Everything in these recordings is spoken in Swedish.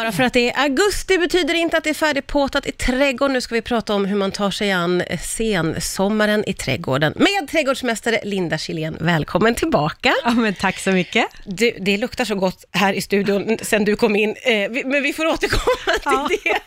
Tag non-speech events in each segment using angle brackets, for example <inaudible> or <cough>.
Bara för att det är augusti betyder inte att det är färdigpåtat i trädgården. Nu ska vi prata om hur man tar sig an sensommaren i trädgården med trädgårdsmästare Linda Kjellén. Välkommen tillbaka. Ja, men tack så mycket. Du, det luktar så gott här i studion sen du kom in, eh, vi, men vi får återkomma Ja. till det.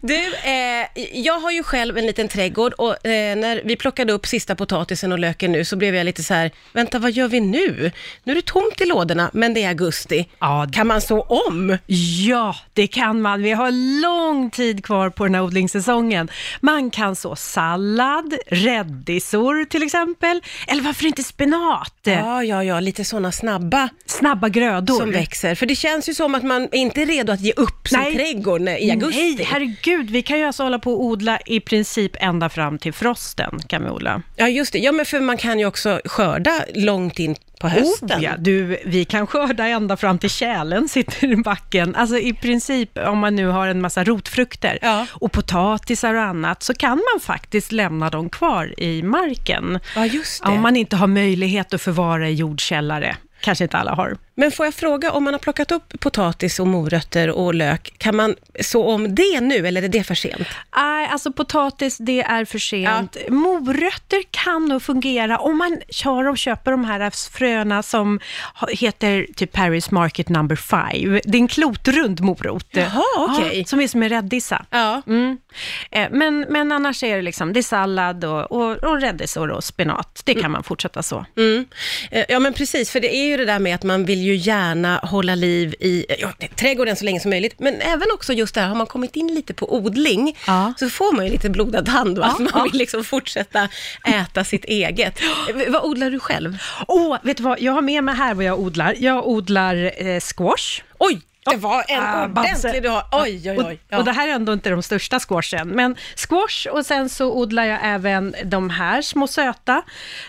Du, eh, jag har ju själv en liten trädgård och eh, när vi plockade upp sista potatisen och löken nu så blev jag lite så här, vänta vad gör vi nu? Nu är det tomt i lådorna, men det är augusti. Ja, Kan man så om? Ja, det kan man. Vi har lång tid kvar på den här odlingssäsongen. Man kan så sallad, räddisor till exempel, eller varför inte spenat? Ja, ja, ja, lite sådana snabba Snabba grödor. som växer. För det känns ju som att man inte är redo att ge upp sin Nej. trädgård i augusti. Nej, herregud, vi kan ju alltså hålla på och odla i princip ända fram till frosten kan vi odla. Ja, just det. Ja, men för man kan ju också skörda långt in på hösten. Oh, ja, du, vi kan skörda ända fram till tjälen sitter i backen. Alltså i princip, om man nu har en massa rotfrukter Ja. och potatisar och annat, så kan man faktiskt lämna dem kvar i marken. Ja, just det. Om man inte har möjlighet att förvara i jordkällare. Kanske inte alla har. Men får jag fråga, om man har plockat upp potatis och morötter och lök, kan man så om det nu eller är det för sent? Nej, alltså potatis, det är för sent. Morötter kan nog fungera om man kör och köper de här fröna som heter typ Paris Market number five. Det är en klotrund morot. Jaha, okej. Ja, som är som en räddisa. Ja. Mm. Eh, Men, men annars är det liksom, det är sallad och, och, och räddisor och spenat. Det kan man fortsätta så. Mm. Eh, Ja, men precis, för det är ju det där med att man vill ju gärna hålla liv i ja, trädgården så länge som möjligt, men även också just det här, har man kommit in lite på odling, Ja. så får man ju lite blodad hand och Ja, man vill liksom fortsätta äta sitt eget. Vad odlar du själv? Åh, vet du vad? Jag har med mig här vad jag odlar. Jag odlar eh, squash. Oj, det var en Ah, ordentlig du har. Oj, oj, oj. Och, och det här är ändå inte de största squashen, men squash och sen så odlar jag även de här små söta.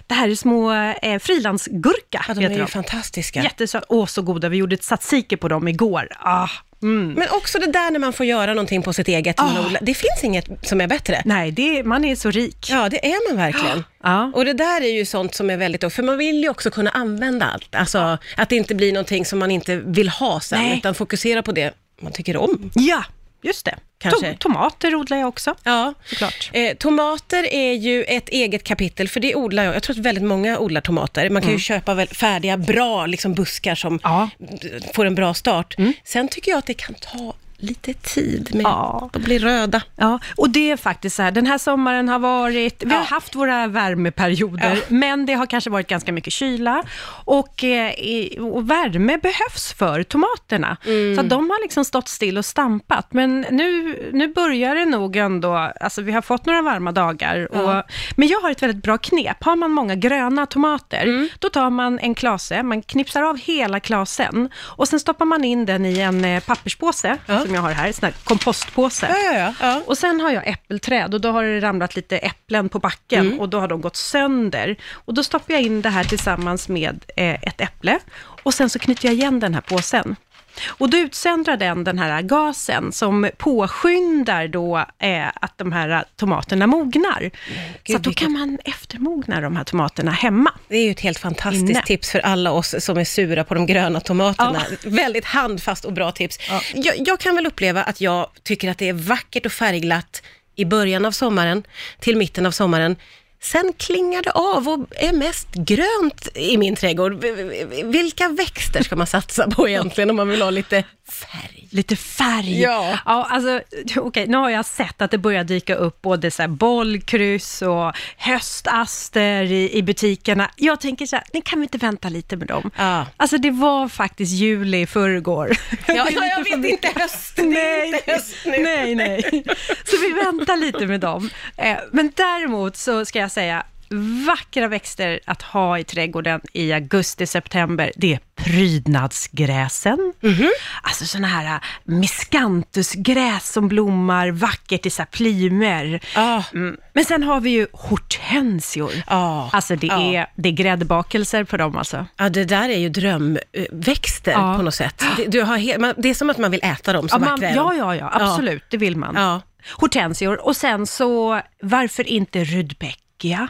Det här är små eh, frilansgurka, ja, de är ju de. fantastiska. Jättesöta. Åh, så goda. Vi gjorde ett tzatziki på dem igår. Ah, mm. Men också det där när man får göra någonting på sitt eget, man Ah. odlar. det finns inget som är bättre. Nej, det, man är så rik. Ja, det är man verkligen. <gasps> Ja. Och det där är ju sånt som är väldigt, för man vill ju också kunna använda allt. Alltså att det inte blir någonting som man inte vill ha sen, Nej. utan fokusera på det man tycker om. Ja, just det. Kanske. To- tomater odlar jag också. Ja, Såklart. Eh, tomater är ju ett eget kapitel, för det odlar jag. Jag tror att väldigt många odlar tomater. Man kan ju köpa väl färdiga, bra liksom buskar som Ja. får en bra start. Sen tycker jag att det kan ta lite tid med Ja. att bli röda. Ja, och det är faktiskt så här, den här sommaren har varit, vi har Ja. haft våra värmeperioder, Ja. men det har kanske varit ganska mycket kyla och, eh, och värme behövs för tomaterna. Mm. Så de har liksom stått still och stampat, men nu, nu börjar det nog ändå, alltså vi har fått några varma dagar, och, men jag har ett väldigt bra knep. Har man många gröna tomater, Mm. då tar man en klase, man knipsar av hela klasen och sen stoppar man in den i en eh, papperspåse, Ja. Som jag har här, sån här kompostpåse. Ja, ja. ja. Och sen har jag äppelträd och då har det ramlat lite äpplen på backen Mm. och då har de gått sönder. Och då stoppar jag in det här tillsammans med eh, ett äpple och sen så knyter jag igen den här påsen. Och då utsöndrar den den här gasen som påskyndar då eh, att de här tomaterna mognar. så att då kan man eftermogna de här tomaterna hemma. Det är ju ett helt fantastiskt Inne. tips för alla oss som är sura på de gröna tomaterna. <laughs> Väldigt handfast och bra tips. Jag, jag kan väl uppleva att jag tycker att det är vackert och färgglatt i början av sommaren till mitten av sommaren. Sen klingar det av och är mest grönt i min trädgård. Vilka växter ska man satsa på egentligen om man vill ha lite färg? Lite färg. Ja. ja alltså, okej, nu har jag sett att det börjar dyka upp både så här bollkryss och höstaster i, i butikerna. Jag tänker så här, ni kan vi inte vänta lite med dem? Ja. Alltså det var faktiskt juli i förrgår. Ja, <laughs> ja, jag vet inte höst. Nej, inte höst nu. nej, nej. Så vi väntar lite med dem. Eh, Men däremot så ska jag säga, vackra växter att ha i trädgården i augusti-september, det är prydnadsgräsen. Mhm. Alltså sådana här äh, miscanthusgräs som blommar vackert i så plymer. Ja. Mm. Men sen har vi ju hortensior. Ja. Alltså det, Ja. är, det är gräddbakelser på dem alltså. Ja, det där är ju drömväxter på något sätt. Det, du har det är som att man vill äta dem, så Ja, man, ja, ja, ja, absolut, det vill man. Hortensior och sen så, varför inte rudbeckia?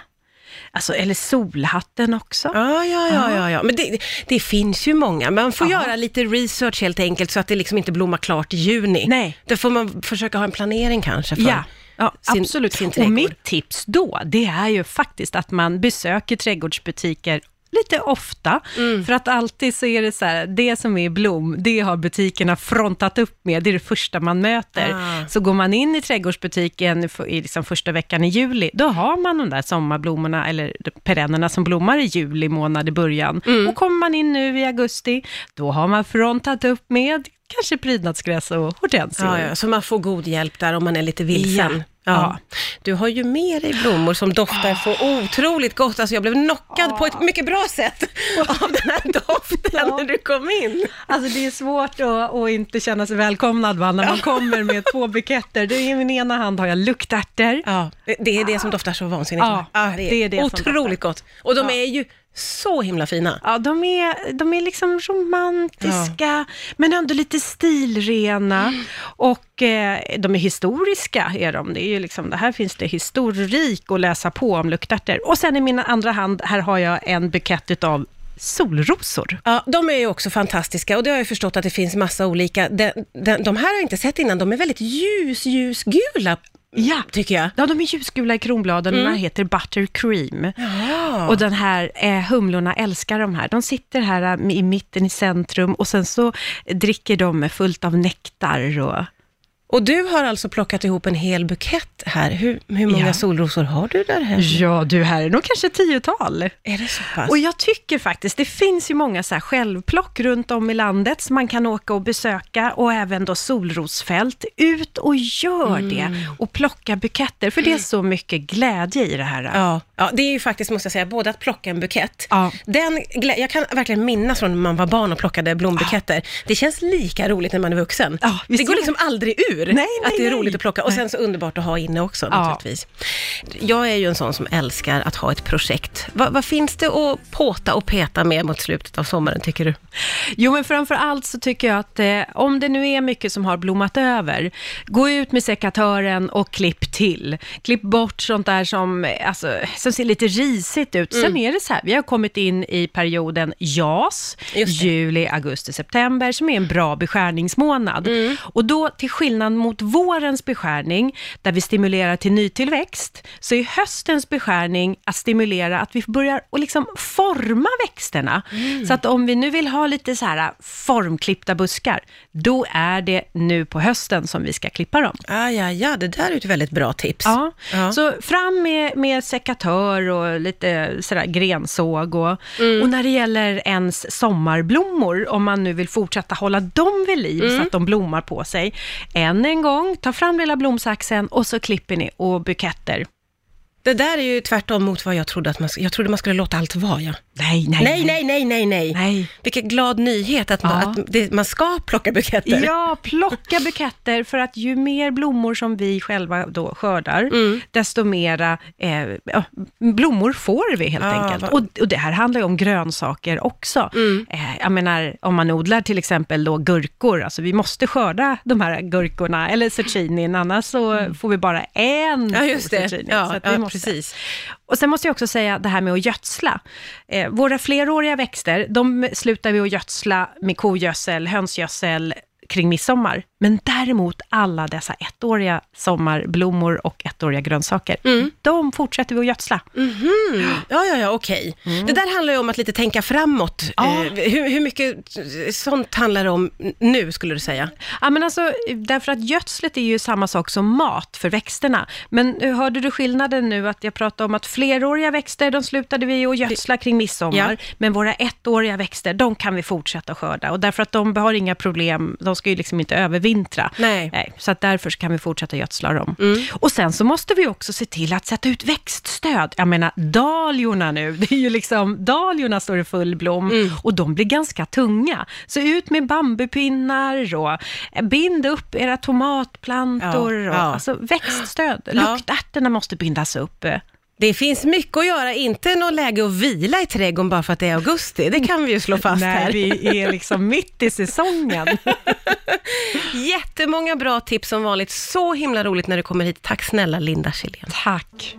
Alltså, eller solhatten också. Ja, ja, ja, ja, ja. men det, det finns ju många. Man får Ja. göra lite research helt enkelt så att det liksom inte blommar klart i juni. Nej. Då får man försöka ha en planering kanske för Ja, ja sin- absolut. sin och mitt tips då, det är ju faktiskt att man besöker trädgårdsbutiker lite ofta, Mm. för att alltid så är det så här, det som är i blom, det har butikerna frontat upp med, det är det första man möter. Ah. Så går man in i trädgårdsbutiken i liksom första veckan i juli, då har man de där sommarblommorna, eller perennerna som blommar i juli månad i början. Mm. Och kommer man in nu i augusti, då har man frontat upp med kanske prydnadsgräs och hortensior. Ja, ja, så man får god hjälp där om man är lite vilsen. Ja. Ja. Du har ju med dig blommor som doftar så otroligt gott. Alltså jag blev knockad på ett mycket bra sätt av den här doften när du kom in. Alltså det är svårt att, att inte känna sig välkomnad va, när man kommer med två <laughs> buketter. Det är I min ena hand har jag luktärtor. Ja, det är det som doftar så vansinnigt. Ja, det är, det otroligt gott. Och de är ju så himla fina. Ja, de är, de är liksom romantiska, men ändå lite stilrena. Och eh, de är historiska, är de. Det, är ju liksom, det här finns det historik att läsa på om luktärtor. Och sen i min andra hand, här har jag en bukett utav solrosor. Ja, de är ju också fantastiska och det har jag förstått att det finns massa olika. De, de, de här har jag inte sett innan, de är väldigt ljus, ljusgula, Ja. tycker jag. Ja, de är ljusgula i kronbladen, den här heter Buttercream. Ja. Och den här, eh, humlorna älskar de här. De sitter här eh, i mitten i centrum och sen så dricker de fullt av nektar och... Och du har alltså plockat ihop en hel bukett här. Hur, hur många Ja. solrosor har du där hemma? Ja, du, här är nog kanske ett tiotal. Är det så pass? Och jag tycker faktiskt, det finns ju många så här självplock runt om i landet som man kan åka och besöka och även då solrosfält. Ut och gör Mm. det och plocka buketter, för det är så mycket glädje i det här. Ja, ja, det är ju faktiskt, måste jag säga, både att plocka en bukett. Ja. Den, jag kan verkligen minnas från när man var barn och plockade blombuketter. Det känns lika roligt när man är vuxen. Ja, det går liksom aldrig ur Nej, nej, att det är roligt att plocka. Och sen så underbart att ha inne också Ja. naturligtvis. Jag är ju en sån som älskar att ha ett projekt. Va, vad finns det att påta och peta med mot slutet av sommaren, tycker du? Jo, men framför allt så tycker jag att eh, om det nu är mycket som har blommat över, gå ut med sekatören och klipp till. Klipp bort sånt där som, eh, alltså, som ser lite risigt ut. Sen är det så här, vi har kommit in i perioden JAS, juli, augusti, september, som är en bra beskärningsmånad. Och då, till skillnad mot vårens beskärning, där vi stimulerar till nytillväxt, så är höstens beskärning att stimulera att vi börjar att liksom forma växterna. Så att om vi nu vill ha lite så här formklippta buskar, då är det nu på hösten som vi ska klippa dem. Ah, ja, ja, det där är ett väldigt bra tips. Ja, Ja. så fram med, med sekatör och lite sådär grensåg. Och, Mm. och när det gäller ens sommarblommor, om man nu vill fortsätta hålla dem vid liv Mm. så att de blommar på sig. Än en gång, ta fram lilla blomsaxen och så klipper ni och buketter. Det där är ju tvärtom mot vad jag trodde att man, jag trodde man skulle låta allt vara. Ja. Nej, nej, Nej, nej, nej, nej, nej. Nej. Vilken glad nyhet att, man, Ja. att det, man ska plocka buketter. Ja, plocka buketter för att ju mer blommor som vi själva då skördar, Mm. desto mera eh, blommor får vi helt Ja, enkelt. vad- Och, och det här handlar ju om grönsaker också. Mm. Eh, jag menar, om man odlar till exempel då gurkor, alltså vi måste skörda de här gurkorna, eller zucchinin, annars så får vi bara en Mm. Ja, just det. zucchini. Ja, måste. precis. Och sen måste jag också säga det här med att gödsla. Eh, våra fleråriga växter, de slutar vi att gödsla med kogödsel, hönsgödsel kring midsommar. Men däremot alla dessa ettåriga sommarblommor och ettåriga grönsaker, Mm. de fortsätter vi att gödsla. Mhm. Ja, ja, ja, okej. Det där handlar ju om att lite tänka framåt. Mm. Ja. Eh, hur, hur mycket sånt handlar det om nu, skulle du säga? Ja, men alltså, därför att gödslet är ju samma sak som mat för växterna. Men eh, hörde du skillnaden nu att jag pratade om att fleråriga växter, de slutade vi att gödsla kring midsommar, Ja. men våra ettåriga växter, de kan vi fortsätta skörda. Och därför att de har inga problem, de ska ju liksom inte övervintra. Nej. Nej, så att därför så kan vi fortsätta gödsla dem. Mm. Och sen så måste vi också se till att sätta ut växtstöd. Jag menar, dahliorna nu, <laughs> det är ju liksom, dahliorna står i full blom Mm. och de blir ganska tunga. Så ut med bambupinnar och bind upp era tomatplantor. Ja, och, ja. Alltså växtstöd. Ja. Luktärtorna måste bindas upp. Det finns mycket att göra, inte något läge att vila i trädgården bara för att det är augusti. Det kan vi ju slå fast här. När vi är liksom mitt i säsongen. <laughs> Jättemånga bra tips som vanligt. Så himla roligt när du kommer hit. Tack snälla Linda Kjellén. Tack.